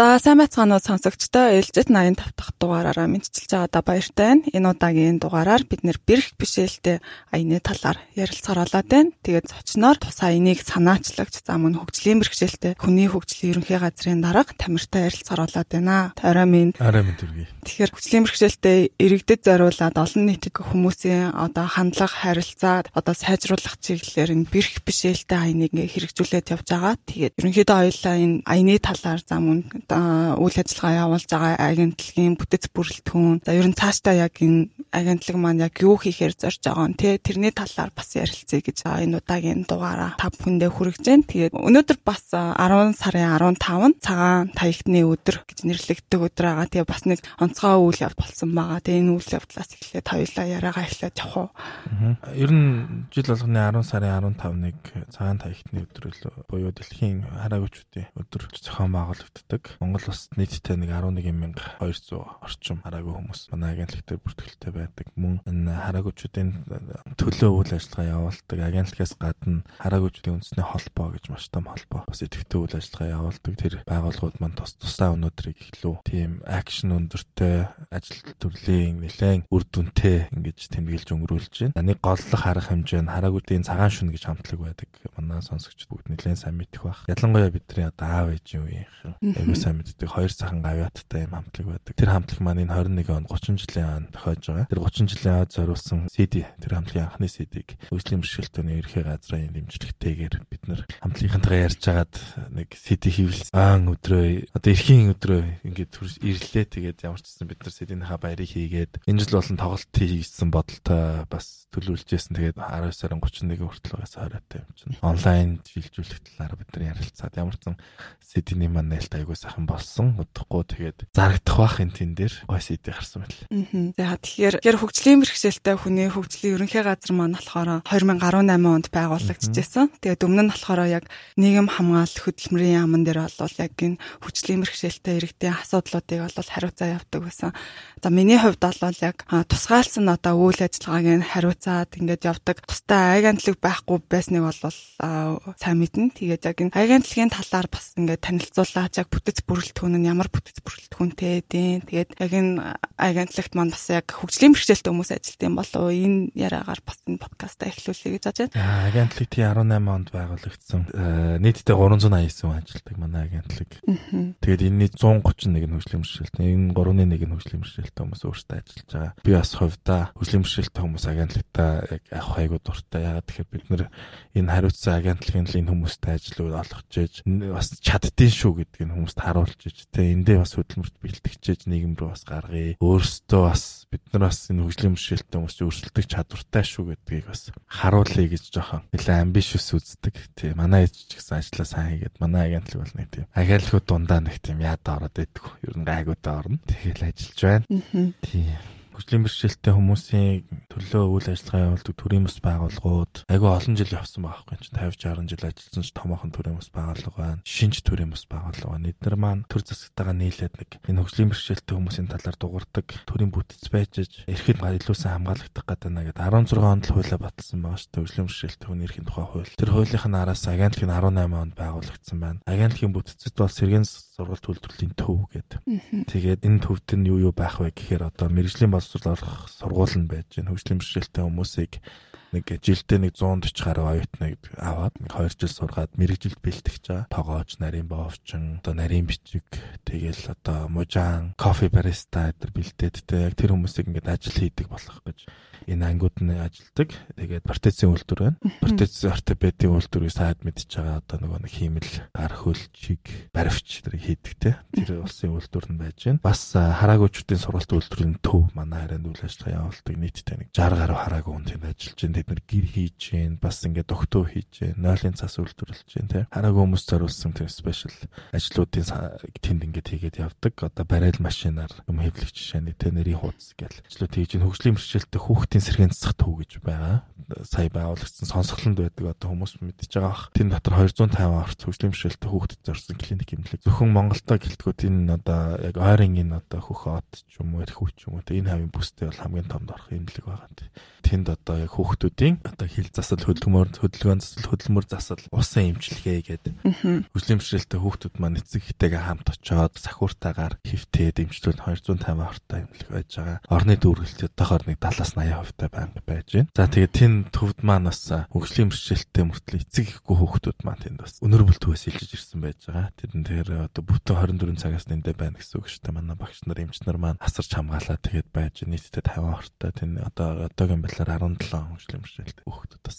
За сайн байцгаана уу сонсогчдоо ээлжид 85 дахь дугаараараа мэдчилж байгаадаа баяртай байна. Энэ удаагийн дугаараар бид нэр бэрх бишээлтэй аяны талаар ярилцахаар болоод байна. Тэгээд зочноор тус аяныг санаачлагч за мөн хөгжлийн бэрхшээлтэй хүний хөгжлийн ерөнхий газрын дарга Тамиртай ярилцахаар болоод байна. Орой минь. Орой минь төргий. Тэгэхээр хөгжлийн бэрхшээлтэй иргэдэд зориулаад олон нийтийн хүмүүсийн одоо хандлага харилцаа одоо сайжруулах чиглэлээр энэ бэрх бишээлтэй аяныг хэрэгжүүлээд явж байгаа. Тэгээд ерөнхийдөө хоёулаа энэ аяны талаар за мөн үйл ажиллагаа явуулж байгаа агентлагийн бүтэц бүрэлдэхүүн за ер нь цаашдаа яг энэ агентлаг маань яг юу хийхээр зорж байгаа нь тий тэрний талаар бас ярилцъя гэж энэ удаагийн дугаараа та бүхэндээ хүргэж байна. Тэгээд өнөөдөр бас 10 сарын 15 цагаан таягтны өдөр гэж нэрлэгддэг өдөр байгаа. Тэгээ бас нэг онцгой үйл явдал болсон байгаа. Тэгээ энэ үйл явдлаас эхлээд хоёулаа яриагаа эхлээд явах уу. Ер нь жил болгоны 10 сарын 15-ныг цагаан таягтны өдөр буюу дэлхийн хараагчдын өдөр зохион байгуулагддаг. Монгол бас нийтдээ нэг 11200 орчим хараагүй хүмүүс манай агентлаг дээр бүртгэлтэй байдаг. Мөн энэ хараагчдын төлөө үйл ажиллагаа явуулдаг. Агентлагаас гадна хараагчдын үндэсний холбоо гэж маш том холбоо бас идэвхтэй үйл ажиллагаа явуулдаг. Тэр байгууллагууд маань тус тусаа өнөөдрийг ихлүү тийм акшн өндөртэй ажил төрлийн нэлээд үр дүнтэй ингэж тэмдэглэж өнгөрүүлж байна. Нэг голлох арга хэмжээ нь хараагчдын цагаан шүн гэж хамтлаг байдаг. Манай сонсогчд бүгд нэлээд сайн мэдэх байх. Ялангуяа бидний одоо аав ээж юу юм. Айгуу сайн мэддэг хоёр сайхан гавьяаттай юм хамтлаг байдаг. Тэр хамтлаг маань энэ 21 он 30 жилийн ан тохиож байгаа. Тэр 30 жилийн ад зориулсан CD тэр хамтлагийн анхны CD-г үйлчлэлийн бэрхшээлтөний ерхий газрын дэмжлэгтэйгээр бид нар хамтлагийнхантайгаа ярьж агаад нэг CD хийвэлсэн. Аан өдрөө одоо эрхийн өдрөө ингээд ирлээ тэгээд ямар ч гэсэн бид нар CD-нийхаа баярыг хийгээд энэ жил болон тоглолт хийсэн бодолтой бас төлөвлөжсэн. Тэгээд 19 сарын 31 хүртэл байгаас хоройтой юм чинь. Онлайн шилжүүлэх талаар бид нар ярилцаад ямар ч CD-ний маань нээлт айгуу сайхан болсон. Удахгүй тэгээд зарагдах бах энэ тэн дээр гой CD гарсан байл. Аа. За тэгэхээр тэгэхээр хөгжлийн бэрхшээлтэй хүний хөгжлийн ерөнхий газар маань болохоор 2018 онд байгуулагдчихсан. Тэгээд өмнө нь болохоор яг нийгэм хамгаалалт хөдөлмөрийн яамн дээр бол яг энэ хөгжлийн бэрхшээлтэй иргэдийн асуудлуудыг бол хариуцаа явдаг байсан. За миний хувьд бол яг тусгаалсан одоо үйл ажиллагааг нь хариуцаад ингээд явдаг. Тустай агентлаг байхгүй байсныг бол сайн мэднэ. Тэгээд яг энэ агентлагийн талаар бас ингээд танилцуулаач яг бүтэц бүрэлдэхүүн нь ямар бүтэц бүрэлдэхүүнтэй дээ. Тэгээд яг энэ агентлагт маань бас яг хөгжлийн бэрхшээлтэй хүмүүс ажилтсан юм болов уу? Энэ яриагаар бас энэ подкаста эхлүүлэе гэж бодож байна. Агентлаг тий 18 онд байгуулагдсан. Нийтдээ 389 хүн ажилтдаг манай агентлаг. Тэгээд энэний 131 нь хөгжлийн бэрхшээлтэй. Энэ 3-ны 1 нь хөгжлийн бэрхшээлтэй хүмүүс өөртөө ажиллаж байгаа. Би бас хувьдаа хөслийн бэрхшээлтэй хүмүүс агентлагтаа яг авах айгуу дуртай. Ягаад тэгэхээр бид нэр энэ хариуцсан агентлагийн л энэ хүмүүстэй ажиллаж олгож ээж бас чаддгийн шүү гэдгийг хүмүүст харуулж ээж тэ эндээ бас хөдөлмөрт бэлтгэж нийгэм рүү бас гаргая. Өөрсдөө бас бид нар бас энэ хөгжлийн бэрхшээлтэй хүмүүс өрсөлдөх чадвартай шүү гэдгийг бас харуулъя гэж жоохон нэлээ амбишус үздэг. Тий манай ээж ч гэсэн ажиллаа сайн хийгээд манай агентлаг бол нэг тийм агентлагууд дундаа нэг тийм яада ороод байдаг. Ер нь гайгуудаа орно. Тэгэл ажиллаж байна. Тийм хөгжлийн бэрхшээлтэй хүмүүсийн төлөө үйл ажиллагаа явуулдаг төрийн бас байгууллагууд айгүй олон жил явсан байгаа байхгүй чинь 50 60 жил ажилласан ч томоохон төрийн бас байгууллага байна. Шинж төрийн бас байгууллага байна. Эдгээр маань төр засагтайгаа нийлээд нэг энэ хөгжлийн бэрхшээлтэй хүмүүсийн талаар дуурдаг төрийн бүтц байжж эрхэд илүүсэн хамгаалагдах гэдэг нэгэд 16 онд л хуулиа баталсан байгаа шүү дээ. Хөгжлийн бэрхшээлтэй хүний эрхийн тухай хууль. Тэр хуулийнхын араас агентлагийн 18 онд байгуулагдсан байна. Агентлагийн бүтцэд бол сэргийн сургалт үйлдвэрлэлийн төв гэдэг. Тэгээд энэ төвд нь юу юу байх вэ гэхээр одоо мэрэгжлийн боловсрол орох сургууль нь байж гэн хөгжлийн бэрхшээлтэй хүмүүсийг нэг жилдээ нэг 140 гаруй оюутныг аваад нэг 2 жил сургаад мэрэгжилд бэлтгэж байгаа. Тогооч, нарийн боовчин, одоо нарийн бичиг, тэгэл одоо мужаан, кофе бариста гэдэр бэлдээд яг тэр хүмүүсийг ингээд ажил хийдэг болох гэж энэ ангууд нь ажилдаг. Тэгээд протезийн үйлдвэр байна. Протез ортопедийн үйлдвэрийг сайд мэдчихэж байгаа одоо нөгөө нэг хиймэл гар хөлчиг, баривч тэрийг хийдэг те. Тэр улсын үйлдвэр нь байж байна. Бас хараагуучдын сургалт үйлдвэрийн төв манай хараад үйл ажиллагаа явуулдаг нийтдээ нэг 60 гаруй хараагүй хүн тэнд ажиллаж байна. Тэд нар гэр хийж байна. Бас ингээд доктор хийж байна. Нойлын цас үйлдвэрлэж байна те. Хараагүй хүмүүс зориулсан тэр спешиал ажлуудын тэнд ингээд хийгээд явдаг. Одоо барайл машинаар юм жишээ нь тэ нэрийн хуудас гэл ажлууд хийж байна. Хөгжлийн бэрхшээлтэй хүүхдийн сэргийн засах төв гэж байгаа сая байгуулагдсан сонсголонд байдаг одоо хүмүүс мэдж байгаа бах. Тэн дотор 250 орц хөгжлийн бэрхшээлтэй хүүхдэд зорьсон клиник эмнэлэг. Зөвхөн Монголдо гэлтгүүд энэ одоо яг ойрын энэ одоо хөх от ч юм уу, эрх хүч юм уу энэ хавийн бүстэй бол хамгийн томд орох эмнэлэг байгаа тэнд одоо яг хүүхдүүдийн одоо хил засал хөдөлмөр хөдөлгөөн засал хөдөлмөр засал усан эмчилгээ гэдэг хөгжлийн бэрхшээлтэй хүүхдүүд маань эцэг ихтэйгээ хамт очоод сахиуртаагаар хөвтөө дэмжлүүл 250 ортой эмнэлэг байж байгаа. Орны дүүргэлт одоохоор нэг 70-аас 80% таа банк байж байна. За тэгээд тэн төвд маань бас хөгжлийн бэрхшээлтэй мөртлөө эцэг ихгүй хүүхдүүд маань тэнд бас өнөр бүлтгөөс илжиж ирсэн байж байгаа. Тэрэн дээр одоо бүтэн 24 цагаас нэндэ байна гэсэн үг шүү дээ. Манай багш нар эмч нар маань асарч хамгаалаад тэгээд байж нийтдээ 50 ортой тэн одоо одоогийн байдлаар 17 хөгжлийн бэрхшээлтэй хүүхдүүд бас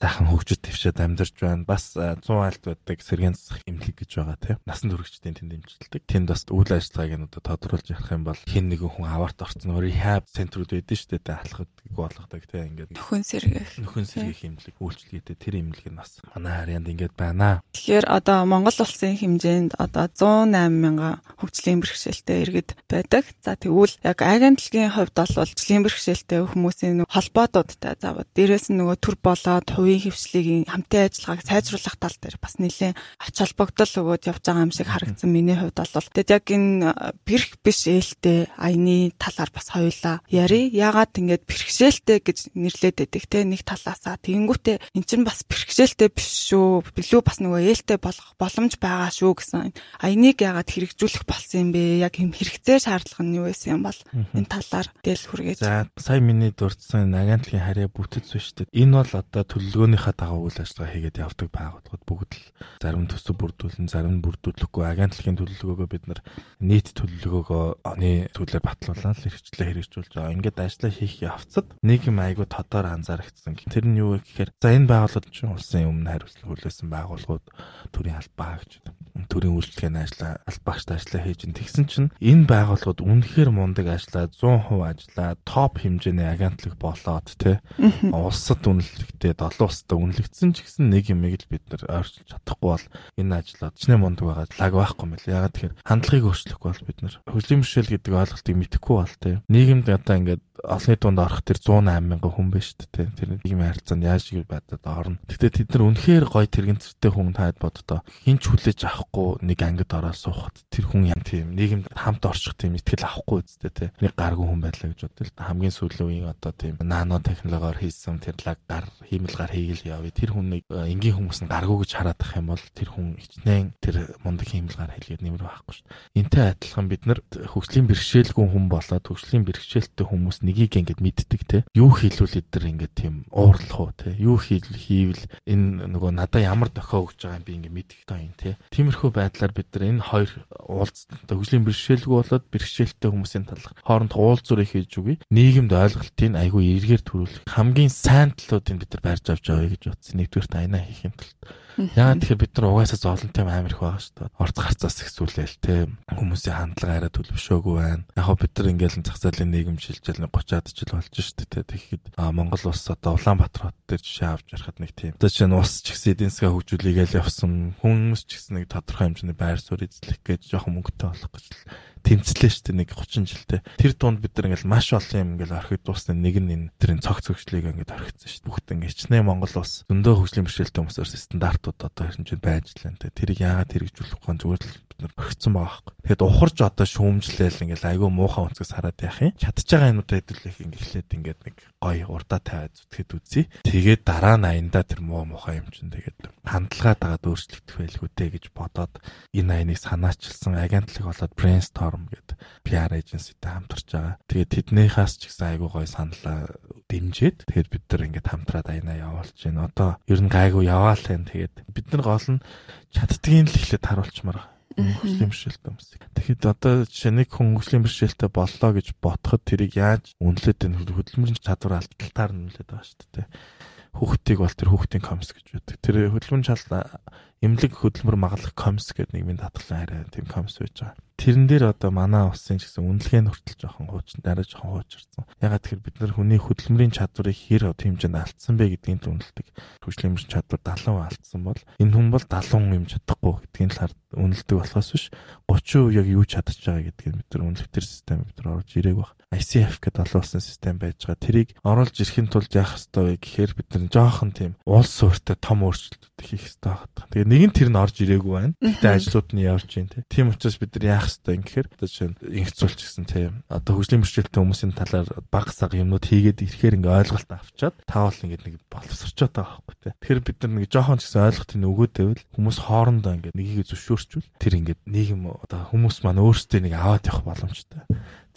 сайхан хөгжөд твшээд амьдарч байна. Бас 100 айлт байдаг сэргийн засах эмнэлэг гэж байгаа тийм. Насан туршидтын тэнд эмчилдэг. Тэнд бас үйл ажиллагааг нь одоо тодруулж ярих юм бол хин нэгэн хүн аварт орцсон rehab центрүүд байдаг шүү дээ. Алхад болгодог тийм ингээд нөхөн сэргэх. Нөхөн сэргэх эмнэлэг үйлчлэгээтэй тэр эмнэлэг нь бас манай харьяанд ингээд байна. Тэгэхээр одоо Монгол улсын хэмжээнд одоо 108 мянган хөгжлийн бэрхшээлтэй иргэд байдаг. За тэгвэл яг агентлагийн хувьд бол хөгжлийн бэрхшээлтэй хүмүүсийн холбоодуудтай заавал дээрэс нь нөгөө төр болоод хувийн хөвчлөгийн хамтын ажиллагааг сайжруулах тал дээр бас нэлээд ач холбогдол өгөөд явж байгаа юм шиг харагдсан миний хувьд бол тэгэд яг энэ бэрх биш ээлтэй аяны талаар бас хоёулаа яри. Ягаад ингэж бэрхшээлтэй гэж нэрлээд байдаг те нэг талаасаа тэгэнгүүтээ эн чинь бас бэрхшээлтэй биш шүү. Билүү бас нөгөө ээлтэй болох боломж байгаа шүү гэсэн. Аяныг ягаад хэрэгжүүлэх болсон юм бэ? Яг юм хэрэгцээ шаардлага нь юу байсан юм бол энэ талаар дээл хүргээж. За сая миний дурдсан агентлагийн харьяа бүтэц биш шүү дээ. Энэ бол одоо төлөв төлөвлөгөөнийхөө дагуу үйл ажиллагаа хийгээд явдаг байгууллагууд бүгд л зарим төсөв бүрдүүлэн зарим нь бүрдүүлэхгүй. Агентлагийн төлөвлөгөөгөө бид нар нийт төлөвлөгөөгөө оны төлөөр батлуулаад хэрэгжлээ хэрэгжүүлж байгаа. Ингээд ажиллаа хийх явцад нэг юм айгу тодоор анзаарчихсан. Тэр нь юу вэ гэхээр за энэ байгууллагууд чинь улсын өмнө хариуцлага хүлээсэн байгууллагууд төрийн албаа гэж төрийн үйлчлэгээний ажлаа албаагчтай ажиллаа хийж ин тэгсэн чинь энэ байгууллагууд үнэхээр мундаг ажиллаа 100% ажиллаа топ хэмжээний агентлаг болоод те улсад үнэлэгдээ 7 улстай үнэлэгдсэн ч гэсэн нэг юм л бид нар ойрчилж чадахгүй бол энэ ажлаад чинээ мундаг байгаа лаг байхгүй мэл. Ягаад тэгэхээр хандлагыг өөрчлөхгүй бол бид нар хөгжлийн бэрхшээл гэдэг ойлголтыг мэдэхгүй бол те. Нийгэмд одоо ингээд олонний дунд орох тэр 108 мянган хүн байна шүү дээ. Тэр нийгмийн харилцаанд яаж шиг байдлаар орно. Гэтэ тэд нар үнэхээр гоё тэрэгцэртэй хүн таад боддоо хинч хүлээж авахгүй нэг ангид ороод суухад тэр хүн юм тийм нийгэмд хамт орчих тийм итгэл авахгүй үстэй те. Нэг гаргүй хүн байлаа гэж бодлоо. Хамгийн сүүлийн үеийн одоо тийм нано технологиор хийсэн тэр лаг гар хиймэлгаар хийгэл явъя. Тэр хүнийг э, энгийн хүмүүс нь гаргүй гэж хараад ах юм бол тэр хүн ичнээн тэр мундаг хиймэлгаар хэлгээд нэмэр байхгүй шүү дээ. Энтэй адилхан бид нар хөгжлийн бэрхшээлгүй хүн болоод хөгжлийн бэрхшээлтэй хүмүүс нэгийг ингээд мэддэг те. Юу хийлүүл эдэр ингээд тийм уурлах уу те. Юу хийвэл энэ нөгөө надаа ямар дохио өгж байгаа юм би ингээд мэдэх таа юм те. Тиймэрхүү байдлаар бид нар энэ хоёр уулз хөгжлийн бэрхшээлгүй болоод бэрхшээлтэй хүмүүсийн талах хооронд уулзуурыг хийж үгүй. Нийгэмд ойлголтыг айгүй эргээр төрүүлэх хамгийн сайн талуудыг бид нар барьж авч авъя гэж утсан. Нэгдүгээр тайна хийх юм тулд Яагаад тэгэхээр бид нар угаасаа зоолонтой амар их байгаа шүү дээ. Орц гарцаас ихсүүлээл те хүмүүсийн хандлага арай төлөвшөөгүй байна. Яг бид нар ингээл зах зээлийн нийгэм шилжил 30-аад жил болж шүү дээ. Тэгэхэд Монгол улс одоо Улаанбаатар хот дээр жишээ авч ярахад нэг тийм. Одоо чинь ус ч гэсэн эдийн засгаа хөгжүүлээгээл явсан. Хүмүүс ч гэсэн нэг тодорхой хэмжээний байр суурь эзлэх гэж жоохон мөнгөтэй болох гэж тэмцлээ дээ нэг 30 жилдээ. Тэр дунд бид нар ингээл маш олон юм ингээл орхид дуусна нэг нь энэ тэрийн цогц хөгжлийг ингээд орхицсан дээ. Бүгд ингээд хичнээн Монгол улс зөндөө хөгжлийн бэрхшээлтэй хүмүүсээр стандартууд одоо хэмжээнд байж лээ. Тэрийг яагаад хэрэгжүүлэх вэ зүгээр л бид нар орхицсан байгаа байхгүй. Тэгэхэд ухарж одоо шүүмжлээл ингээл айгүй муухай өнцгөөс хараад яах юм. Чадж байгаа юмудаа хэдүүлэх ингээд эхлээд ингээд нэг гоё урдаа тавиад зүтгэхэд үзье. Тэгээд дараа нь аяндаа тэр муу муухай юм чинь тэгээд хандлагаа дагаад өөрчлөгдөх байлгүй дээ гэж бодоод энэ аяныг санаачилсан агентлаг болоод brainstorm гэдэг PR agencyтэй хамтарч байгаа. Тэгээд тэднийхээс ч гэсэн айгүй гоё саналаа дэмжиж тэгээд бид нар ингээд хамтраад аянаа явуулж байна. Одоо ер нь гайгүй яваал тань тэгээд бид нар гол нь чаддгийг л эхлээд харуулчмаар хөгжлийн бэрхшээлтэй хүмүүс. Тэгэхэд одоо жишээ нэг хүн хөгжлийн бэрхшээлтэй боллоо гэж ботход тэрийг яаж үнэлээд энэ хөдөлмөрийн чадвар алдталтаар нь үнэлээд байгаа шүү дээ. Хүүхдийг бол тэр хүүхдийн комс гэж байдаг. Тэр хөдөлмөрийн чал эмнэлэг хөдөлмөр маглах комс гэдэг нийгмийн татгалан арай тийм комс байж байгаа. тэрэн дээр одоо манай улсын гэсэн үнэлгээ нь хүртэл жоохон хуучин дараа жоохон хуучирсан. Ягаад тэгэхээр бид нар хүний хөдөлмөрийн чадварыг хэр хэмжээнд алдсан бэ гэдгийг үнэлдэг. Хөдөлмөрийн чадвар 70% алдсан бол энэ хүн бол 70 юм чадахгүй гэдгийг л үнэлдэг болохоос биш 30% яг юу чадчих байгаа гэдгийг бид нар үнэлэх систем бид нар орж ирээг баг. ICF гэдэг олон улсын систем байж байгаа. Тэрийг оруулж ирэхин тулд яах ёстой вэ гэхээр бид нар жоохон тийм улс өөртөө том өөрчлөлтүүд хийх ёстой байна. Тэгээ нэг нь тэр нь орж ирээгүй байна. Гэтэ ажлууд нь явж байна тийм учраас бид нар яах ёстой юм гэхээр одоо жишээ нь инхцүүлч гэсэн тийм одоо хөгжлийн бэрхшээлтэй хүмүүсийн талаар баг саг юмнууд хийгээд ирэхээр ингээ ойлголт авчаад таавал ингээ нэг боловсрчод байгаа байхгүй тийм. Тэгэхээр бид нар нэг жоохон ч гэсэн ойлголтыг өгөөдөөвэл хүмүүс хоорондоо ингээ нэгийг зөвшөөрчвөл тэр ингээ нийгэм одоо хүмүүс маань өөрсдөө нэг аваад явах боломжтой.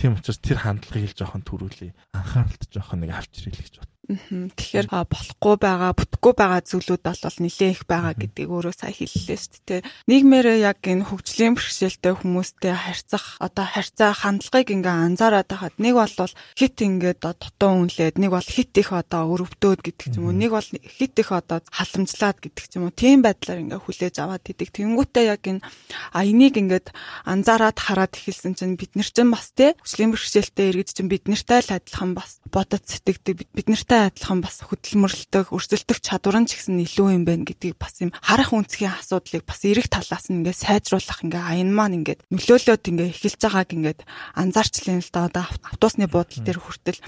Тийм учраас тэр хандлагыг л жоохон төрүүлээ. Анхааралт жоохон нэг авчир хэлэх гэж бод. Тэгэхээр болохгүй байгаа, бүтггүй байгаа зүйлүүд бол нэлээ их байгаа гэдгийг өөрөө сая хэллээ шүү дээ. Нийгмээр яг энэ хөгжлийн бэрхшээлтэй хүмүүстэй харьцах, одоо харьцаа хандлагыг ингээ анзаараад байхад нэг бол хит ингээд дутуу үнлээд, нэг бол хит их одоо өрөвдөөд гэдэг ч юм уу, нэг бол хит их одоо халамжлаад гэдэг ч юм уу. Тийм байдлаар ингээ хүлээж аваад идэг. Тэнгүүтээ яг энэ а энийг ингээд анзаараад хараад эхэлсэн чинь бид нар чинь бас те хөгжлийн бэрхшээлтэй иргэд чинь бид нартай л адилхан бас бодод сэтгэдэг бид нартай Тэрнтэй адилхан бас хөдөлмөрлөлтөг, өрсөлдөх чадвар нь ч гэсэн илүү юм байна гэдгийг бас юм харах үнцгийн асуудлыг бас эрэг талаас нь ингээд сайжруулах ингээ аян маань ингээд нөлөөлөд ингээ эхэлж байгааг ингээд анзаарчлаа л да одоо автобусны буудлын дээр хүртэл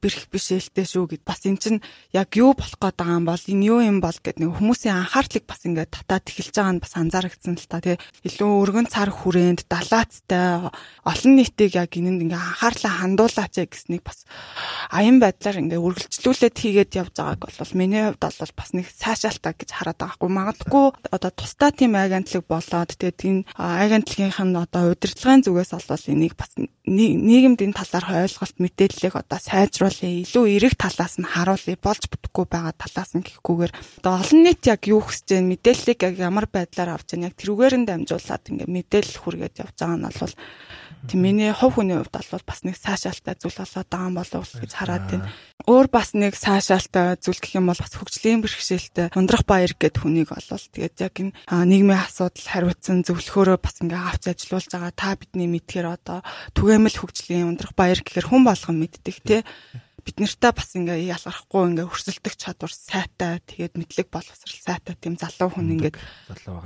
бэрх биш ээлтэй шүү гэд. Бас эн чин яг юу болох гээд байгаа юм бол энэ юу юм бол гэд нэг хүмүүсийн анхаарлыг бас ингээд татаад эхэлж байгаа нь бас анзаарэгдсэн л та тий. Илүү өргөн цар хүрээнд далаацтай олон нийтийг яг энэнд ингээ анхаарлаа хандуулаач гэснийг бас аян байдлаар ингээ үргэлжлүүлээд хийгээд явж байгааг бол миний хувьд бол бас нэг сайшаалтаа гэж хараад байгаа хгүй магадгүй одоо тусдаа тийм агентлаг болоод тэгээд энэ агентлагийнх нь одоо удирдлагын зүгээс бол энийг бас нийгэмд энэ талаар ойлголт мэдээллийг одоо сайжруулъя илүү эрэг талаас нь харуулъя болж бүтэхгүй байгаа талаас нь гэхгүйгээр одоо олон нийт яг юу хүсэж байна мэдээллийг яг ямар байдлаар авч байна яг тэрүүгээр нь дамжуулаад ингээ мэдээлэл хүргээд явж байгаа нь бол тийм миний хувь хүний хувьд бол бас нэг сайшаалтай зүйл болоод байгаа юм болов уу гэж хараад байна. Өөр бас нэг сайшаалтай зүйл гэх юм бол бас хөгжлийн бэрхшээлтэй ундрах баяр гэд хүнийг болвол тэгээд яг энэ нийгмийн асуудал хариуцсан зөвлөхөөрөө бас ингээ авч ажилуулж байгаа та бидний мэдхээр одоо түгээмэл хөгжлийн ундрах баяр гэхээр хүн болгон мэддэг тий бид нартай бас ингээ ялгархгүй ингээ өрсөлдөх чадвар сайтай тэгээд мэдлэг боловсрал сайтай тийм залуу хүн ингээд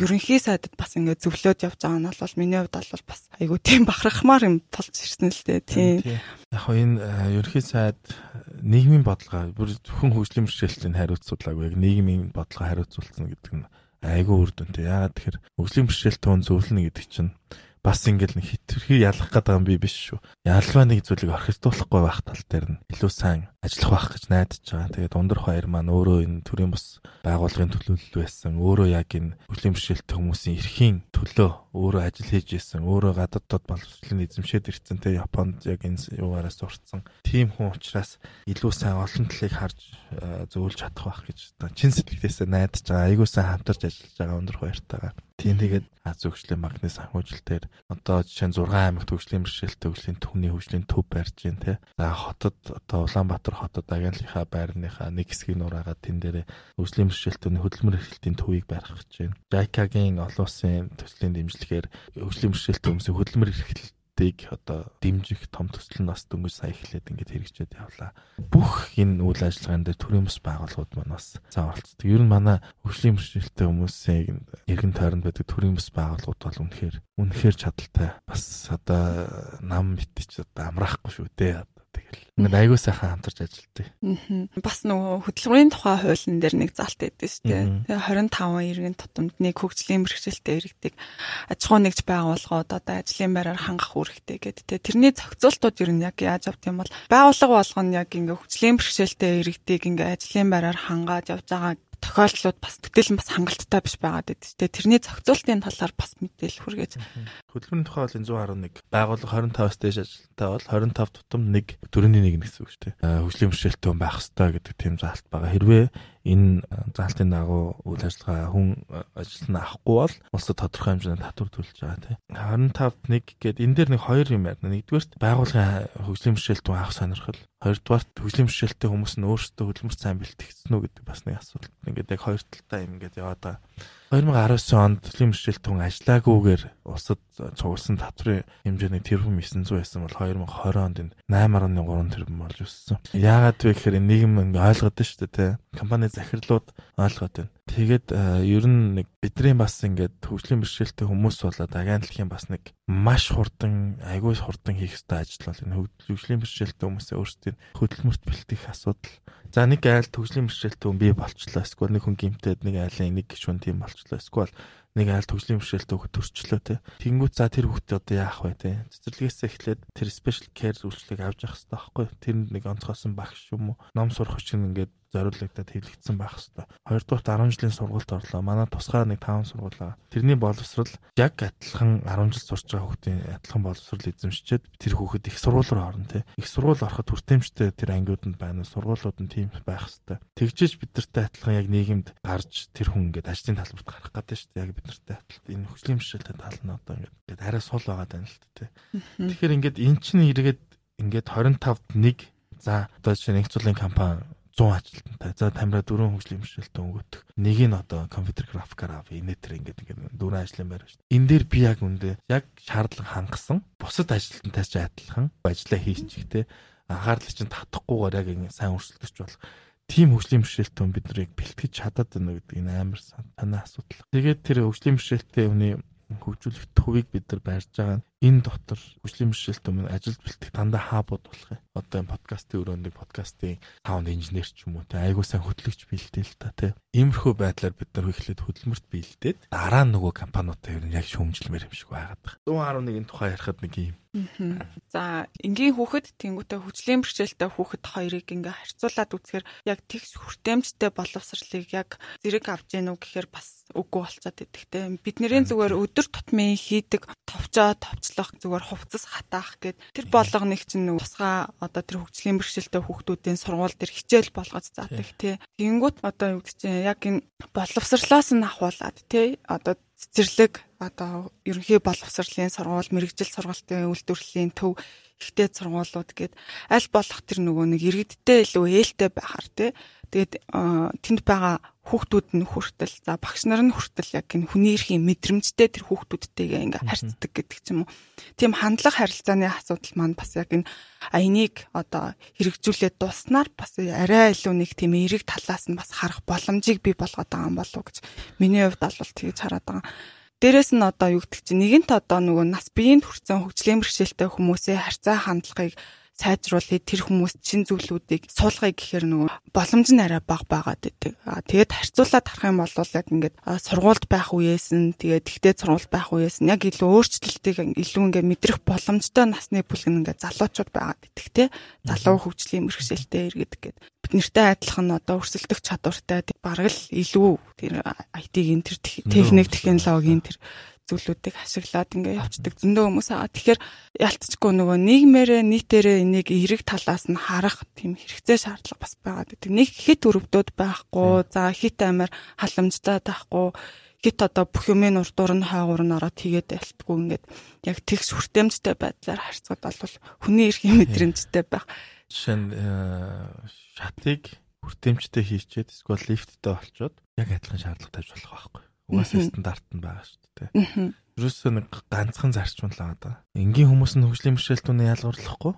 ерөнхий сайдад бас ингээ зөвлөөд явж байгаа нь бол миний хувьд бол бас айгу тийм бахархмаар юм болж ирсэн л дээ тийм яг энэ э, ерөнхий сайд нийгмийн бодлого бүр хүн хөгжлийн бэрхшээлтийн хариуцлагагүй яг нийгмийн бодлого хариуцуулсан гэдэг нь айгу үр дүнтэй яагаад тэгэхээр хөгжлийн бэрхшээлтэй хүн зөвлөнө гэдэг чинь бас ингээл нэг хитрхи ялах гэдэг юм би биш шүү. Ялваа нэг зүйлийг орхитуулахгүй байх тал дээр нь илүү сайн ажиллах байх гэж найдаж байгаа. Тэгээд ундар хоёр маань өөрөө энэ төрийн бус байгууллагын төлөөлөл байсан. Өөрөө яг энэ хөлийн бэрхшээлтэй хүмүүсийн эрхийн төлөө өөрөө ажил хийж исэн. Өөрөө гадаадд боловсролын эзэмшээд ирсэн. Тэгээд Японд яг энэ юугаараа сурцсан. Тим хүн учраас илүү сайн олон талыг харж э, зөвлөж чадах байх гэж чин сэтгэлээсээ найдаж байгаа. Айгуу сайн хамтарч ажиллаж байгаа ундар хоёртайгаа. Тийм тэгээд Аз хөгжлийн банкны санхүүжилтээр одоо жишээ нь 6 аймагт хөгжлийн бэрхшээлтэй хөгжлийн төвний хөгжлийн төв барьж байна те. За хотод одоо Улаанбаатар хотод агентлагийнхаа байрныхаа нэг хэсгийг нураагаад тэн дээр хөгжлийн бэрхшээлтийн хөдөлмөр эрхлэлтийн төвийг барих гэж байна. JICA-гийн олон улсын төслийн дэмжлэгээр хөгжлийн бэрхшээлтэй хүмүүсийн хөдөлмөр эрхлэлт тийг одоо дэмжих том төсөл нь бас дөнгөж сая эхлээд ингээд хэрэгжээд явлаа. Бүх энэ үйл ажиллагаан дээр төрийн бас байгууллагууд маань бас цаа оролцдог. Ер нь манай хөгжлийн бэрхшээлтэй хүмүүсийн эргэн тойронд байдаг төрийн бас байгууллагууд бол үнэхээр үнэхээр чадaltaй. Бас одоо нам битэж одоо амраахгүй шүү дээ Тэгэл. Ингээд аягүй сайхан хамтарч ажилладаг. Аа. Бас нөгөө хөдөлмөрийн тухай хуулийн дээр нэг залт байдсан шүү дээ. Тэгээ 25 иргэн тутамд нэг хөгжлийн бэрхшээлтэй иргэдэг аж ахуй нэгж байгууллагууд одоо ажлын байраар хангах үүрэгтэй гэдэг. Тэгээ тэрний зохицуултууд ер нь яг яаж авт юм бол байгууллага болгоно яг ингээ хөгжлийн бэрхшээлтэй иргэдийг ингээ ажлын байраар хангаад явж байгаа тохиолдлууд бас төдийлөн бас хангалттай биш байгаад байдаг тийм тэрний зохицуултын талаар бас мэдээлэл хүргээж хөдөлмөрийн тухай бол 110.1 байгууллага 25-аас дээш ажилтнаа бол 25 тутам 1 төрөний 1 гэсэн үг шүү дээ. Хөгжлийн бэрхшээлтэй байх хэрэгтэй гэдэг тийм заалт байгаа. Хэрвээ энэ заалтын дагуу үйл ажиллагаа хүн ажилтнаа авахгүй бол улсад тодорхой хэмжээний татвар төлж байгаа тийм. 25-д нэг гээд энэ дээр нэг хоёр юм ярина. Нэгдүгээр байгууллагын хөгжлийн бэрхшээлтэн авах сонирхол. Хоёрдугаар хөгжлийн бэрхшээлтэй хүмүүс нь өөрсдөө хөдөлмөр сайн бэлтгэсэн үү гэдэг бас нэг асуудал. Ингээд яг хоёр талтай юм ингээд яваад байгаа. 2019 онд хөдөлмөр бэрхшээлт хүн ажиллаагүйгээр улсад цугулсан татврын хэмжээний тэрбум 900 байсан бол 2020 онд энэ 8.3 тэрбум болж өссөн. Яагаад вэ гэхээр нийгэм ойлгоод шүү дээ, тэ. Компани захирлууд ойлгоод байна. Тэгээд ер нь нэг бидний бас ингээд хөгжлийн бэрхшээлтэй хүмүүс болоод агентлагийн бас нэг маш хурдан, айгүй хурдан хийх ёстой ажил бол энэ хөгжлийн бэрхшээлтэй хүмүүсээ өөрсдийн хөдөлмөрт бэлтгэх асуудал. За нэг айл хөгжлийн бэрхшээлтэй хүн бий болчлоо. Эсвэл нэг хүн гимтээд нэг айлын нэг гишүүн тийм болчлоо. Эсвэл нэг айл төгслийн бэрхшээлтэй хөхт төрчлөө те. Тэнгүүт за тэр хөхт одоо яах вэ те. Цэцэрлэгээс эхлээд тэр special care үйлчлэг авч явах хэрэгтэй байхгүй. Тэр нэг онцгойсон багш юм уу? Ном сурах чинь ингээд зориулагдаад хэлэгдсэн байх хэвээр. Хоёрдугаар 10 жилийн сургуульд орлоо. Манай тусгаар нэг 5 сургууль байгаа. Тэрний боловсрал яг адилхан 10 жил сурч байгаа хүүхдийн адилхан боловсрал эзэмшчихэд тэр хүүхэд их сургууль руу орно тий. Их сургууль ороход хүртээмжтэй тэр ангиуданд байна. Сургуулиуд нь тийм байх хэвээр. Тэгжээж бид нартай адилхан яг нийгэмд гарч тэр хүн ингээд ажлын талбарт гарах гэдэг шүү дээ. Яг бид нартай адилхан. Энэ хөгжлийн бэрхшээлтэй тал нь одоо ингээд арай сул байгаа даа л тий. Тэгэхээр ингээд эн чинь эргээд ингээд 25-д нэг за одоо жишээ нь их цулын компани 100 ажилтнтай. За тамира дөрөв хөгжлийн бэрхшээлтэй өнгөтөх. Нэг нь одоо компьютер графикаар ав, инетер ингээд ингээд дөрөв ажлын байр шүү дээ. Энэ дээр би яг үндэ яг шаардлага хангасан. Бусад ажилтнтайс ч адилхан ажиллаа хийчих те. Анхаарлыг чинь татахгүйгээр яг ингэ сайн өрсөлдөж болох тийм хөгжлийн бэрхшээлтэй бид нарыг бэлтгэж чадаад байна гэдэг энэ амар санаа асуудал. Тэгээд тэр хөгжлийн бэрхшээлтэй хүний хөгжүүлэх төвийг бид нар барьж байгаа нь энэ дотор хөгжлийн бэрхшээлт өмнө ажилд бэлтгэх дандаа хаабууд болох юм. Одоо энэ подкастын өрөөнд подкастын саунд инженер ч юм уу те айгуу сайн хөтлөгч бэлдээл та те. Иймэрхүү байдлаар бид нар эхлээд хөдөлмөрт бэлдээд дараа нөгөө компаниудаа ер нь яг шүүмжлэмээр юм шиг байгаад байна. 111-ийн тухай ярихад нэг юм За энгийн хүүхэд тэнгуүтэй хүчлийн бэрхшээлтэй хүүхэд хоёрыг ингээ харьцуулаад үзэхээр яг тэгш хүртээмжтэй боловсролыг яг зэрэг авж гэнэ үү гэхээр бас үгүй болцоод идэх те. Бидний зүгээр өдөр тутмын хийдэг товчоо товчлох зүгээр хувцас хатаах гэд тэр болгоныг чинь тусгай одоо тэр хөгжлийн бэрхшээлтэй хүүхдүүдийн сургууль дээр хичээл болгож заадаг те. Тэнгүүт одоо юу гэдэг чинь яг энэ боловсрлоос нь ахуулаад те. Одоо цэцэрлэг одоо ерөнхий боловсролын сургууль, мэрэгжил сургалтын үйлдвэрлэлийн төв ихтэй сургуулиуд гээд аль болох тэр нөгөө нэг иргэдтэй илүү ээлтэй байхаар тий. Тэгээд тэнд байгаа хүүхдүүд нь хүртэл за багш нар нь хүртэл яг энэ хүний эрхийн мэдрэмжтэй тэр хүүхдүүдтэйгээ ингээ харьцдаг гэдэг ч юм уу. Тийм хандлага харилцааны асуудал маань бас яг энэ аяныг одоо хэрэгжүүлээд дуснаар бас арай илүү нэг тийм эерэг талаас нь бас харах боломжийг бий болгоод байгаа юм болов уу гэж миний хувьд бол тэгж хараад байгаа. Дээрэс нь одоо юу гэдэг чинь нэгэнт одоо нөгөө нас биеийн хүрсэн хөгжлийн бэрхшээлтэй хүмүүсээ харьцаа хандлагыг сайжруулъя тэр хүмүүс чин зүйлүүдийг суулгая гэхээр нөгөө боломж нь арай бага байгаад байдаг. Тэгээд харьцуулаад харах юм бол яг ингээд сургуульд байх үеэс нь тэгээд ихтэй сургуульд байх үеэс нь яг илүү өөрчлөлтийг илүү ингээд мэдрэх боломжтой насны бүлэг ингээд залуучууд байгаад идэх те залуу хөгжлийн бэрхшээлтэй иргэдэг гэдэг бид нартай адилхан одоо өрсөлдөх чадвартай бараг л илүү тэр IT-ийн тэр техник технологийн тэр зүйлүүдийг ашиглаад ингээ явцдаг зөндөө хүмүүс аа. Тэгэхээр ялцчихгүй нөгөө нийгмээрээ нийтээрээ энийг эерэг талаас нь харах тийм хэрэгцээ шаардлага бас байгаад байдаг. Нэг хит өрөвдөд байхгүй, за хит амар халамжтай байхгүй хит одоо бүх юмын урдуур нь хаагуур нь ороод тэгээд альтгүй ингээд яг тэгш хүртээмжтэй байдлаар харьцаад бол хүний эрхийн мэдрэмжтэй байх Жишээ нь э, шатыг хүртээмжтэй хийчээд эсвэл лифттэй олцоод яг адилхан шаардлага тавьж болох байхгүй. Угаасаа стандарт нь байгаа шүү дээ. Ерөөсөө нэг ганцхан зарчим л байгаа. Энгийн хүмүүс нь хөгжлийн бэрхшээлтүүнээ ялгарлахгүй.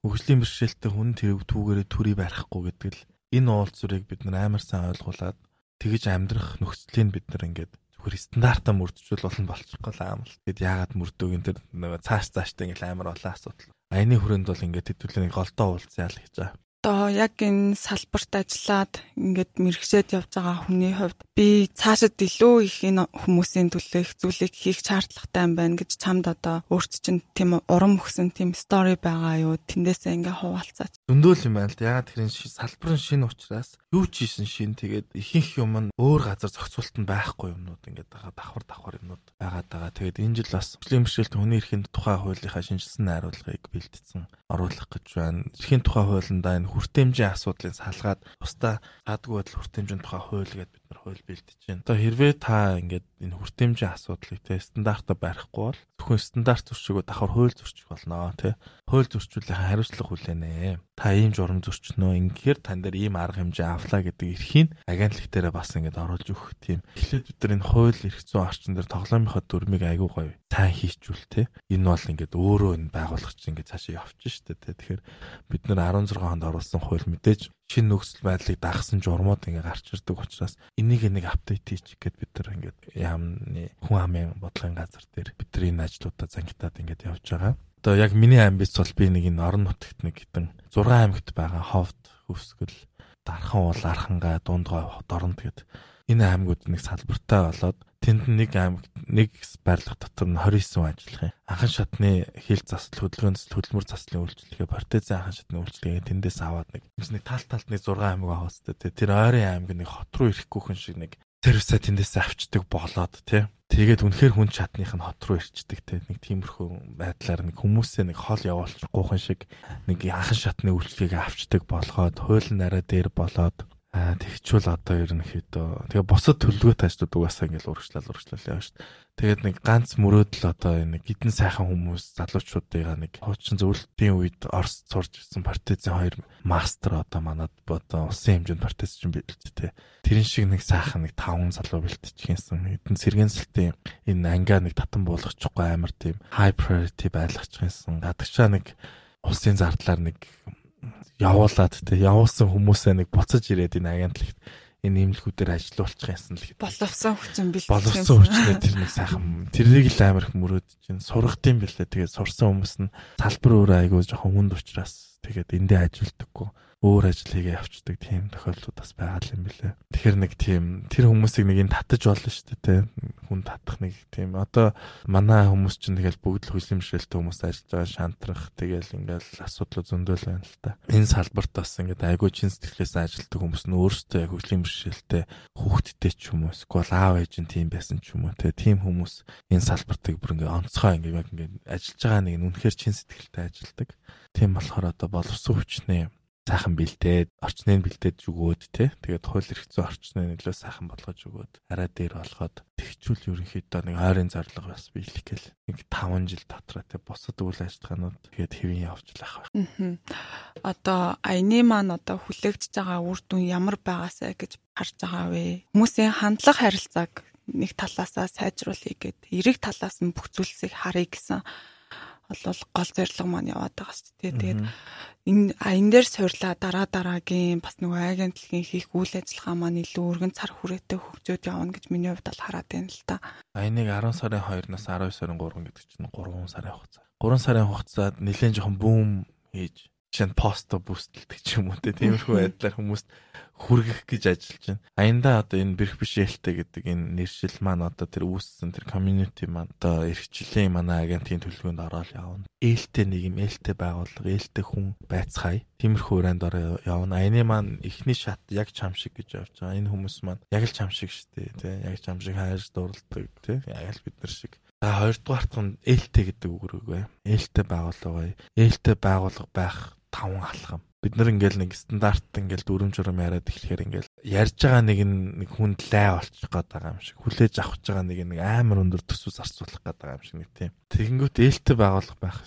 Хөгжлийн бэрхшээлтэй хүн тэр түүгээрээ төрий барихгүй гэдэг л энэ уулзурыг бид нар амар сайн ойлгуулад тэгэж амьдрах нөхцөлийг бид нар ингээд зүгээр стандартаа мөрдөжүүл болно болчихгүй л аам л. Тэгэд яагаад мөрдөг энэ тэр нөгөө цааш цааштай ингээл амар олон асуудал. Аяны хүрээнд бол ингээд хэдүүлээ голдоо уулзъя л гэж байгаа одоо яг энэ салбарт ажиллаад ингээд мэрэгчээд явж байгаа хүний хувьд би цаашид илүү их энэ хүмүүсийн төлөө их зүйлийг хийх шаардлагатай юм байна гэж чамд одоо өөрт чинь тийм урам өгсөн тийм стори байгаа юу тэндээсээ ингээ хуваалцаач. Зөндөөл юм байна л. Ягаад тэр салбар нь шинэ учраас юу ч хийсэн шин тэгээд ихэнх юм нь өөр газар зохицуулт нь байхгүй юмнууд ингээд байгаа давхар давхар юмнууд байгаа. Тэгээд энэ жил бас хөлийн бэрхшээлт хүний эрхийн тухай хуулийнхаа шинжилсэн найруулгыг бэлтгэсэн оруулах гэж байна. Эрхийн тухай хуулиндаа энэ хүртээмжийн асуудлыг салгаад тусдаа гадгүй байдал хүртээмжийн тухай хууль гэдэг нар хууль бэлдэж байна. Одоо хэрвээ та ингээд энэ хүртээмжийн асуудлыг те стандарта барихгүй бол зөвхөн стандарт зөрчигөө давхар хууль зөрчих болно те. Хууль зөрчүүлэх хариуцлага хүлээнэ. Та ийм журам зөрчнөө ингээр тань дээр ийм арга хэмжээ авлаа гэдэг эрхийг агентлаг дээр бас ингээд оруулж өгөх тийм. Эхлээд бид нар энэ хууль эрх зүйн орчин дээр тоглоомынхоо дүрмийг айгүй гоё сайн хийчүүл те. Энэ бол ингээд өөрөө энэ байгууллага чинь ингээд цаашаа явчих штэ те. Тэгэхээр бид нар 16 хонд оруулсан хууль мэдээж шинэ нөхцөл байдлыг дагсан журмууд ингээ гарч ирдэг учраас энийг нэг апдейт хийчих гээд бид нар ингээд яамны хүн амын бодлогын газар дээр бидний энэ ажлуудаа зангитаад ингээд явж байгаа. Одоо яг миний амбиц бол би нэг энэ орон нутагт нэг хитэн 6 аймагт байгаа ховд хөвсгөл дархан уул архангаа дундгой дорнд гэд энэ аймагуд нэг салбартай болоод тэнд нэг аймаг нэг байрлах дотор нь 29 ажиллах юм. Анхан шатны хил засал хөдөлгөөн засал хөдөлмөр заслын үйлчлэгээ партизан анхан шатны үйлчлэгээ тэндээс аваад нэг нэг тал талд нэг 6 аймаг байгаа хэвчээ. Тэр ойрын аймаг нэг хот руу ирэхгүйхэн шиг нэг сервисаа тэндээс авчдаг болоод тий. Тэгээд үнэхээр хүн чадных нь хот руу ирчдэг те нэг тиймэрхүү байдлаар нэг хүмүүсээ нэг хол явуулчихгүйхэн шиг нэг анхан шатны үйлчлэгийг авчдаг болгоод хуулийн нараа дээр болоод Аа тэгчүүл одоо ерөнхийдөө тэгээ босод төлөвлөгөө таажтууд угаасаа ингээл урагшлал урагшлал яваа шүү дээ. Тэгээд нэг ганц мөрөөдөл одоо энэ гидэн сайхан хүмүүс залуучуудыгаа нэг хуучин зөвлөлтийн үед Орос сурж ирсэн партизан хоёр мастер одоо манад одоо улсын хэмжээнд партиз чинь бэлдтэй. Тэрэн шиг нэг сайхан нэг таван залуу бэлтчихсэн. Эдэн сэргэнсэлтийн энэ ангиа нэг татан буулгачихгүй амар тийм high priority байлгачихсан. Гадагшаа нэг улсын зардлаар нэг явуулаад те явуулсан хүмүүсээ нэг буцаж ирээд энэ агентлагт энэ имлгүүдээр ажиллуулчих юмсан л гэдэг. Боловсон хүчин бэлтгэж. Боловсон хүчнээ тэр нэг сайхан тэрийг л амар их мөрөөд чинь сургад юм бэлээ. Тэгээд сурсан хүмүүс нь салбар өөрөө айгүй жоохон хүнд учраас тэгээд эндээ ажилдаггүй өөр ажил хийгээ явцдаг тийм тохиолдлууд бас байгаа юм билээ. Тэгэхээр нэг тийм тэр хүмүүсийг нэг энэ татаж болно шүү дээ те. Хүн татах нэг тийм одоо манай хүмүүс чинь тэгэл бүгд л хүлэмжшээлтэй хүмүүс ажиллаж байгаа шантрах тэгэл ингээл асуудлууд зөндөл байна л та. Энэ салбарт бас ингээд айгүй чин сэтгэлээс ажилтдаг хүмүүс нь өөрсдөө яг хүлэмжшээлтэй хүүхдтэй ч юм уу эсвэл аав ээж нь тийм байсан ч юм уу те. Тийм хүмүүс энэ салбартыг бүр ингээд онцгой ингээд яг ингээд ажиллаж байгаа нэг нь үнэхээр чин сэтгэлтэй ажилдаг. Тийм болохоор одоо боловсон хүчнээ сайхан бэлдээд орчныг бэлдээд өгөөд те тэгээд хууль эрх зүйн орчныг нөлөө сайхан болгож өгөөд арай дээр болгоод тэгчүүл ерөнхийдөө нэг ойрын зарлага бас биелэх гэл нэг 5 жил дотроо те босод үйл ажиллагаанууд тэгээд хэвэн явж лах байх. Одоо аяны маань одоо хүлээгдэж байгаа үр дүн ямар байгаасаа гэж харж байгаа вэ? Хүмүүсийн хандлага харилцааг нэг талаасаа сайжруулъя гэд эрэг талаас нь бүх зүйлсийг харъя гэсэн бол гол зорилго маань яваад байгаа шүү дээ. Тэгээд энэ аян дээр суурлаа дараа дараагийн бас нөгөө агентлагийн хийх үйл ажиллагаа маань илүү өргөн цар хүрээтэй хөгжөөд явна гэж миний хувьд бол хараад байна л та. Аяныг 10 сарын 2-наас 12 сарын 3 гэдэг чинь 3 сарын хугацаа. 3 сарын хугацаад нэлээд жоохон бүүм хийж чинь посто бүстэлдэг ч юм уу те тиймэрхүү байдлаар хүмүүст хүргэх гэж ажиллаж байна. Аянда одоо энэ бэрх бишээлтэй гэдэг энэ нэршил маань одоо тэр үүссэн тэр community маань одоо эрхчлэлийн манай агентийн төлөвлөгөөнд ороод явна. Ээлтэй нэг юм ээлтэй байгууллага, ээлтэй хүн байцгаая. Тиймэрхүү уранд ороо явна. Аяны маань эхний шат яг чам шиг гэж явж байгаа. Энэ хүмүүс маань яг л чам шиг шүү дээ, тий. Яг чам шиг хайрж дурлдаг, тий. Яг л бид нар шиг За хоёрдугаарт нь ээлтэй гэдэг үг рүүгээ. Ээлтэй байгууллага, ээлтэй байгууллага байх таван алхам. Бид нар ингээл нэг стандарт ингээл дүрм журм яриад эхлэхээр ингээл ярьж байгаа нэг нэг хүнд лай болчих гээд байгаа юм шиг. Хүлээж авах байгаа нэг нэг амар өндөр төсвөс зарцуулах гээд байгаа юм шиг нэг тийм. Тэгэнгүүт ээлтэй байгуулах байх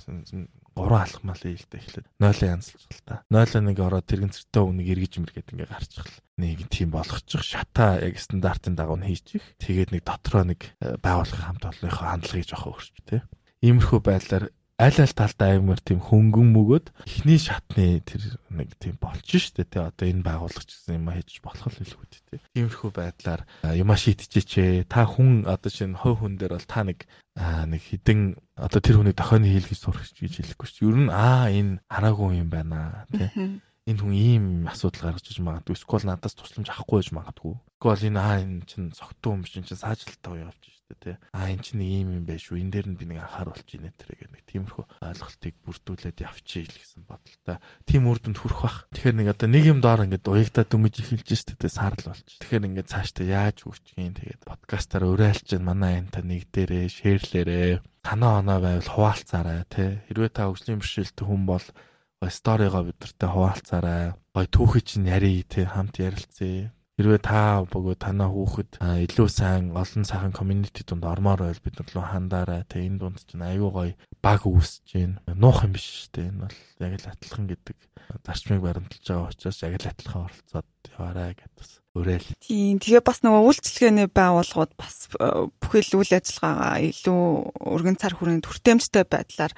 гурван алхмал ээлтэй эхлээд нойлоо янзлж л та. Нойлоо нэг ороод тэрэгэн цэртэй үнийг эргэж мэргээд ингээ гарчих л нэг тийм болгочих шата яг стандартын дагуу нь хийчих. Тэгээд нэг дотроо нэг э, байгуулах хамт олонныхоо хандлагыг жоохоо өөрч тээ. Иймэрхүү байдлаар аль аль талдаа аймар тийм хөнгөн мөгөөд эхний шатны тэр нэг тийм болчих штэ тий одоо энэ байгууллагч гэсэн юм хийж болох л хэлгүй тий. Тиймэрхүү байдлаар юма шийдчихээ та хүн одоо чинь хой хүн дээр бол та нэг нэг хідэн одоо тэр хүний дохойны хийлгэж сурах гэж хэлэхгүй шүү. Ер нь аа энэ хараагүй юм байна тий. Энэ хүн ийм асуудал гаргаж иж магадгүй. Эсвэл надаас тусламж авахгүй байж магадгүй. Эсвэл энэ аа энэ чинь цогтуу юм чинь саажилтаа явж дээ тий. А эн чинь нэг юм байх шүү. Энэ дээр нь би нэг анхааруулж ийнэ тэрэг нэг тиймэрхүү ойлголтыг бүрдүүлээд явчихъя л гэсэн бодолтой. Тийм үр дүнд хүрэх бах. Тэгэхээр нэг одоо нэг юм доор ингээд уягдаа дүмж эхэлж шүү дээ саарл болж. Тэгэхээр ингээд цаашдаа яаж хөгжихийн тэгээд подкастаар уриалж чинь манай энэ та нэг дээрээ шеэрлээрээ танаа оноо байвал хуваалцаарай тий. Хэрвээ та хөгжлийн бэрхшээлтэй хүн бол сторигоо бидэртэй хуваалцаарай. Гой түүхий чинь ярий те хамт ярилцъя. Хэрвээ та бөгөө танаа хүүхэд илүү сайн олон сайхан community донд ормоор байл бид нар лөө хандаарай. Тэ энэ дунд чинь аюу гой баг үүсэж байна. Нуух юм биш дээ. Энэ бол яг л атлахын гэдэг зарчмыг баримталж байгаа учраас яг л атлахаа оролцоод яваарай гэдэг уриал. Тийм. Тэгээ бас нөгөө үйлчлэгээний байгууллагууд бас бүхэл үйл ажиллагаагаа илүү өргөн цар хүрээнд хүртээмжтэй байдлаар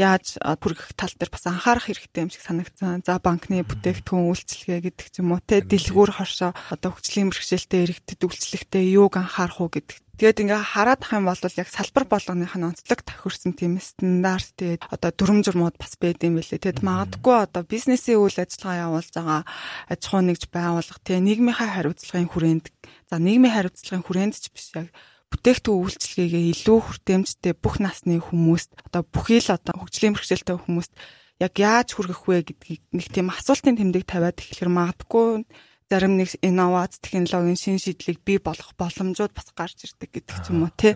яаж хүргэх тал дээр бас анхаарах хэрэгтэй юм шиг санагдсан. За банкны бүтээгдэхүүн үйлчлэгээ гэдэг ч юм уу те дэлгүүр хоршоо одоо хөгжлийн бэрхшээлтэй иргэдэд үйлчлэхдээ юуг анхаарах уу гэдэг. Тэгээд ингээ хараад ах юм бол яг салбар болгоных нь онцлог тохирсон тийм стандарт тэгээд одоо дүрм журмууд бас байд юм билээ. Тэгэд магадгүй одоо бизнесийн үйл ажиллагаа явуулж байгаа аж ахуй нэгж байгууллага тийм нийгмийнхаа хариуцлагын хүрээнд за нийгмийн хариуцлагын хүрээнд ч биш яг бүтээгдэхүүн үйлчлэгээгээ илүү хүртээмжтэй бүх насны хүмүүст одоо бүхий л одоо хөгжлийн бэрхшээлтэй хүмүүст яг яаж хүргэх вэ гэдгийг нэг тийм асуултын тэмдэг тавиад эхлэхэр магадгүй зарим нэг инновац технологийн шин шийдлийг бий болгох боломжууд бас гарч ирдэг гэдэг ч юм уу тий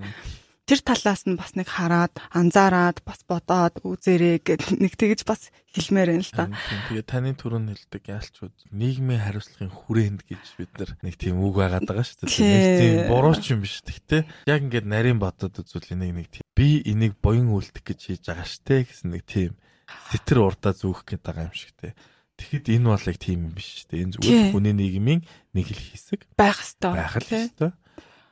тэр талаас нь бас нэг хараад анзаараад бас бодоод үзээрэй гэд нэг тэгж бас хэлмээр байна л да. Тэгээ таны түрүүн хэлдэг яалчуд нийгмийн хариуцлагын хүрээнд гэж бид нар нэг тийм үг байгаад байгаа шүү дээ. Нэг тийм буруу ч юм биш. Гэхдээ яг ингээд нарийн бодоод үзвэл энийг нэг тийм би энийг буян үлдэх гэж хийж байгаа штэ гэсэн нэг тийм сэтэр урдаа зүүх гээд байгаа юм шиг те. Тэгэхэд энэ бол яг тийм юм биш шүү дээ. Энэ зүгээр хүний нийгмийн нэг л хэсэг байх хэвээр. Байх л хэвээр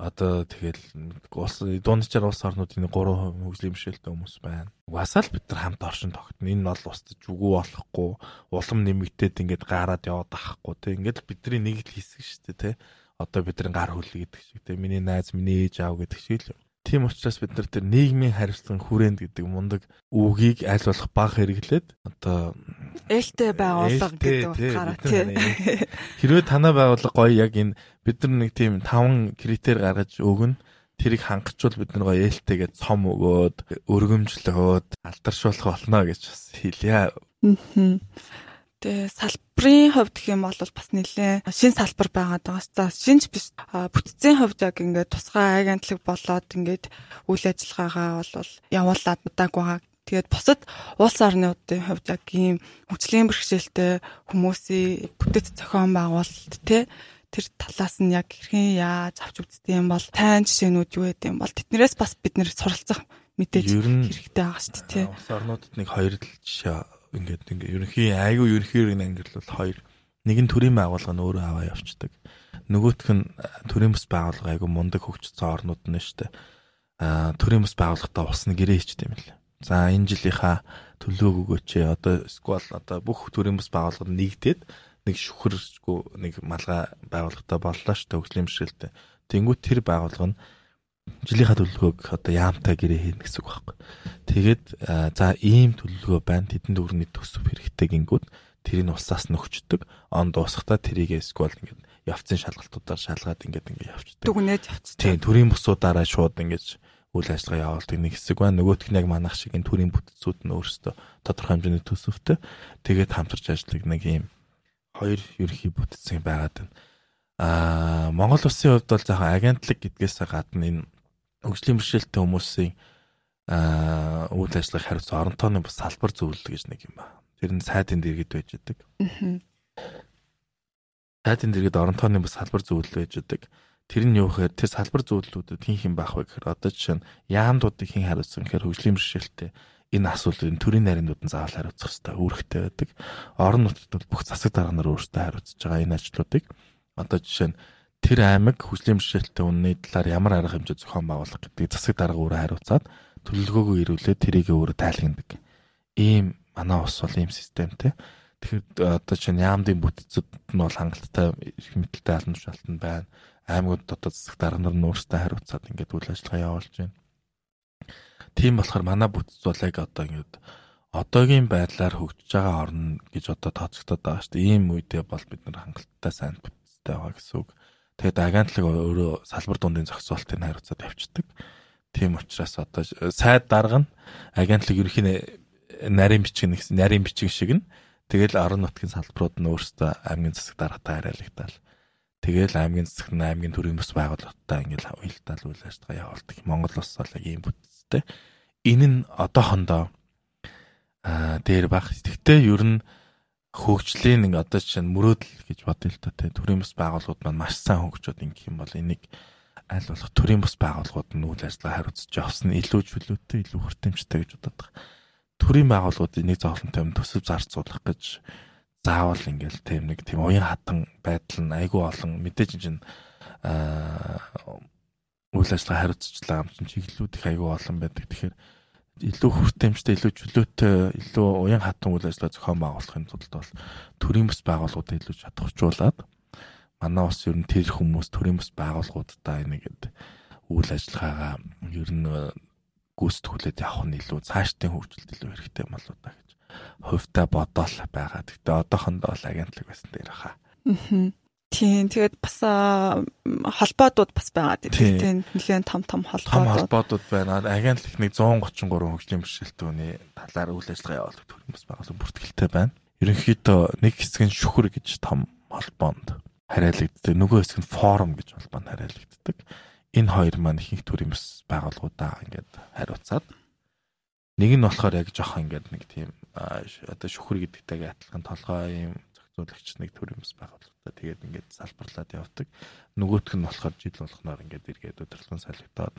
одоо тэгэл улс дундчаар улс орнуудын 3% хөгжлийн бэрхшээлтэй хүмүүс байна. Угаасаа л бид нар хамт оршин тогтно. Энэ бол устж үгүй болохгүй, улам нэмэгдээд ингээд гараад яваад ахгүй тий. Ингээд бидний нэг л хэсэг шүү дээ тий. Одоо бидний гар хөлөг гэдэг шиг тий. Миний найз, миний ээж аав гэдэг шиг л Тийм учраас бид нар тэр нийгмийн хариуцлага хүрээнд гэдэг мундаг үгийг аль болох баг хэрэглээд одоо ээлтэй байгууллага гэдэг утгаараа тийм хэрвээ танаа байгууллага гоё яг энэ бид нар нэг тийм таван критерий гаргаж өгнө тэрийг хангачвал бид нар гоё ээлтэйгээ цом өгөөд өргөмжлөхөөд алдаршуулах болно гэж бас хэлье. Аа. Тэгээ салбарын хувьд гэх юм бол бас нэлээ шин салбар байгаад байгаа. За шинж биш бүтцийн хувьд яг ингээд тусгай агентлаг болоод ингээд үйл ажиллагаагаа бол явуулаад удааг байгаа. Тэгээд бусад улс орнуудын хувьд яг ийм хүчлийн бэрхшээлтэй хүмүүсийн бүтэц зохион байгуулалт те тэр талаас нь яг хэрхэн яаж авч үздэг юм бол тайн жишээнүүд юу гэдэг юм бол тэднэрээс бас бид нэр суралцах мэдээж хэрэгтэй байгаа шүү дээ. Улс орнуудад нэг хоёр жишээ ингээд ингээ ерөнхий айгүй ерөнхийрийг ангиллал хоёр нэг нь төрийн байгууллага нь өөрөө аваа явцдаг. Нөгөөх нь төрийн бас байгууллага айгүй мундаг хөгжсөн орнууд нь дээ. Аа төрийн бас байгууллагатаа усны гэрээ хийчтэй юм лээ. За энэ жилийнхаа төлөөг өгөөч. Одоо сквал одоо бүх төрийн бас байгууллагад нэгдээд нэг шүхэрсгүй нэг малгай байгууллагатай боллоо дээ хөгжлийн бэрхшээлтэй. Тэнгүүт тэр байгууллага нь жилийнхаа төлөвлөгөөг одоо яамтай гэрээ хийнэ гэсэн үг байхгүй. Тэгээд за ийм төлөвлөгөө байна. Тэдэнд өргөний төсөв хэрэгтэй гингүүд тэрийг усаас нөхчдөг. Он дуусахтаа тэрийг эсвэл ингээд явцын шалгалтуудаар шалгаад ингээд ингээд явцдаг. Дүгнээд явцдаг. Тийм төрийн бусуудаараа шууд ингээд үйл ажиллагаа явуулдаг нэг хэсэг байна. Нөгөөх нь яг манах шиг энэ төрийн бүтцүүд нь өөрсдөө тодорхой хэмжээний төсөвтэй. Тэгээд хамтарч ажилладаг нэг ийм хоёр ерхий бүтцийн байгаад байна. Аа Монгол улсын хувьд бол жоохон агентлаг гэдгээс гадна энэ хөгжлийн бэрхшээлтэй хүмүүсийн аа үйл ажиллагааг хариуцсан орон тооны бас салбар зөвлөл гэж нэг юм ба. Тэр нь сайдын дэргэд байж байгаа. Сайдын дэргэд орон тооны бас салбар зөвлөл байж байгаа. Тэр нь юу гэхээр тэр салбар зөвлөлүүдэд хин хин байх вэ гэхээр одоо жишээ нь яамдуудыг хин хариуцсан гэхээр хөгжлийн бэрхшээлтэй энэ асуултын төрийн нарийнууд нь заавал хариуцах хэрэгтэй үүрэгтэй байдаг. Орон нутгад бол бүх засаг дарга нар өөрсдөө хариуцж байгаа энэ ажлуудыг одоо жишээ нь тэр аймаг хүслийн бэрхшээлтэй үнний талаар ямар арга хэмжээ зохион байгуулах гэдэг засаг дарга өөрөө хариуцаад төлөлгөөгөө ирүүлээд тэрийг өөрөө тайлгнадаг. Ийм манай ус бол ийм системтэй. Тэгэхээр одоо чинь яамдын бүтцэд нь бол хангалттай их мэдлэлтэй алан тушаалтан байна. Аймагуд дотоод засаг дарга нар нь өөрсдөө хариуцаад ингээд үйл ажиллагаа явуулж байна. Тийм болохоор манай бүтц бол яг одоо ингээд одоогийн байдлаар хөгжиж байгаа орно гэж одоо тооцогдоод байгаа шүү дээ. Ийм үедээ бол бид нар хангалттай сайн бүтцтэй байгаа гэсэн үг. Тэгээд агентлаг өөрөө салбар дундын зохицуултыг хариуцаад явцдаг. Тийм учраас одоо сайд дарга нь агентлаг ерхийн нарийн бичиг нэгсэн нарийн бичиг шиг нь тэгэл орон нутгийн салбарууд нь өөрсдөө аймгийн засаг даргатай харьяалагдал. Тэгэл аймгийн засаг нь аймгийн төрийн бас байгууллагатай ингээл уялдал үйл ажиллагаа явуулдаг. Монгол улс бол яг ийм бүтцтэй. Энэ нь одоохондоо аа дээр баг. Тэгтээ ер нь хөгжлийн нэг одоо чинь мөрөөдөл гэж бодъё л доо те төрийн бас байгууллагууд маань маш сайн хөгжөөд ингэх юм бол энийг аль болох төрийн бас байгууллагууд нь үйл ажиллагаа хариуцж явсан илүү чөлөөтэй илүү хүртээмжтэй гэж байгаа. Төрийн байгууллагуудын нэг зовлонтой юм төсөв зарцуулах гэж заавал ингээл тийм нэг тийм уян хатан байдал нь айгүй олон мэдээж чинь аа үйл ажиллагаа хариуцчлаа юм чинь чиглэлүүд их айгүй олон байдаг. Тэгэхээр илүү хүртээмжтэй, илүү чөлөөтэй, илүү уян хатан үйл ажиллагаа зохион байгуулахын тулд бол төрийн бас байгууллагуудад илүү чадхжуулаад манай бас ер нь тэр хүмүүс төрийн бас байгууллагуудаа нэгэд үйл ажиллагаагаа ер нь гүйцэтгүүлээд явах нь илүү цаашдын хөгжилт илүү хэрэгтэй юм болоо та гэж хувьдаа бодоол байгаа. Гэтэ одоохондоо бол агентлаг байсан дээр хаа. Аа. Тийм тэгээд бас холбоодууд бас байгаа тийм нэлээд том том холбоодууд. Том холбоодууд байна. Агентлагт нэг 133 хөгжлийн бэрхшээлтүүний талаар үйл ажиллагаа явуулдаг төрийн бас байгуулсан бүртгэлтэй байна. Ерөнхийдөө нэг хэсэг нь шүхэр гэж том холбоонд хариалагддаг. Нөгөө хэсэг нь форум гэж холбоонд хариалагддаг. Энэ хоёр маань ихэнх төрийн бас байгууллагуудаа ингээд хариуцаад нэг нь болохоор яг жоохон ингээд нэг тийм одоо шүхэр гэдэгтэйгээ адилхан толгой юм зохицуулагч нэг төрийн бас байгууллагатай тэгээд ингээд салбарлаад явдаг. Нөгөөх нь болохоор жил болгоноор ингээд эргээд удирдлага солигдоод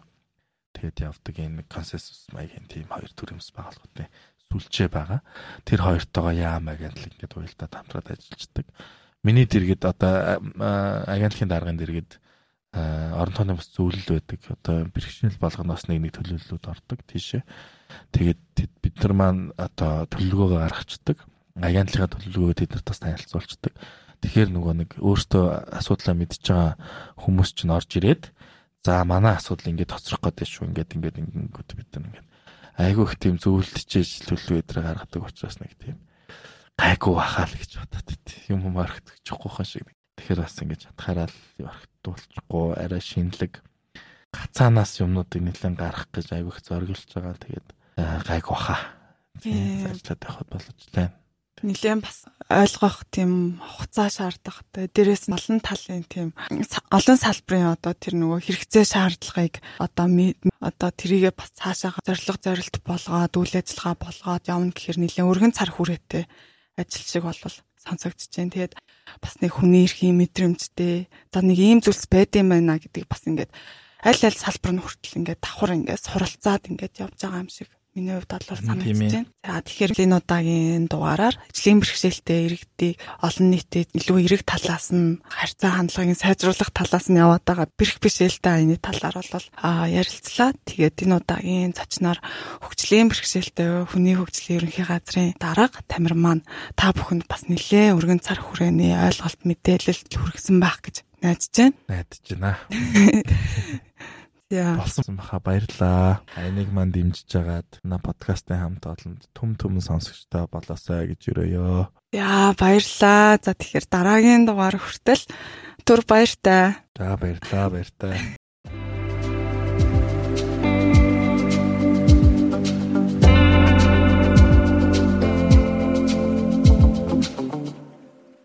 тэгээд явдаг энэ консенсус маягийн тийм хоёр төрийн бас байгууллагатай сүлжээ байгаа. Тэр хоёртойгоо яам агентлаг ингээд уялдаад хамтраад ажилладаг. Миний дэргэд одоо агентлагийн даргын дэргэд орон тооны бас зөвлөл байдаг. Одоо бэрхшээл болгоноос нэг нэг төлөвлөлүүд ордог тийшээ. Тэгээд бид нар маань одоо төлөвлөгөөгөө гаргацдаг агентлагаа төлөвлөгөө тэд нарт бас танилцуулцдаг. Тэгэхээр нөгөө нэг өөртөө асуудлаа мэдж байгаа хүмүүс чинь орж ирээд за манай асуудал ингээд тоцрох гэдэг шүү ингээд ингээд ингээд бид нар ингээд айгүй их тийм зөвлөлтчээж төлөв өдрө гаргадаг учраас нэг тийм гайгүй бахаал гэж бодод юм юм орхитгэхгүй хаа шиг. Тэгэхээр бас ингэж хатгаараа л орхитуулчихгүй арай шинэлэг гацаанаас юмнуудыг нэлээд гарах гэж айгүй их зориглож байгаа. Тэгээд гайгүй баха. Тийм ажиллаад явахд болож байна нэлээд бас ойлгох тийм хугацаа шаардах. Дээрээс нь олон талын тийм олон салбарын одоо тэр нөгөө хэрэгцээ шаардлагыг одоо одоо тэрийгээ бас цаашаа зориг зорилт болгоод үйл ажиллагаа болгоод явна гэхээр нэлээд өргөн цар хүрээтэй ажил шиг болвол сонсогдож байна. Тэгээд бас нэг хүний эрхийн мэдрэмжтэй за нэг ийм зүйлс байд юм байна гэдгийг бас ингээд аль аль салбар нь хүртэл ингээд давхар ингээд суралцаад ингээд явж байгаа юм шиг Миний хувьд бол санагдаж байна. За тэгэхээр энэ удаагийн дугаараар ажлын бэрхшээлтэй иргэдийг олон нийтэд илүү эрэг талаас нь харьцаа хандлагыг сайжруулах талаас нь яваад байгаа бэрх бишээлтэй энэ талаар бол ярилцлаа. Тэгээд энэ удаагийн зочноор хөгжлийн бэрхшээлтэй хүний хөгжлийн ерөнхий газрын дарга Тамир маань та бүхэнд бас нэлээ өргөн цар хүрээний ойлголт мэдээлэл хүргэсэн байх гэж найдаж байна. Найдаж байна. болсон баха баярлаа. Айныг манд дэмжиж агаад на подкастын хамт олонд түм түм сонсогчтой болоосай гэж өрөөё. Яа баярлаа. За тэгэхээр дараагийн дугаар хүртэл түр баяртай. За баярлаа баяртай.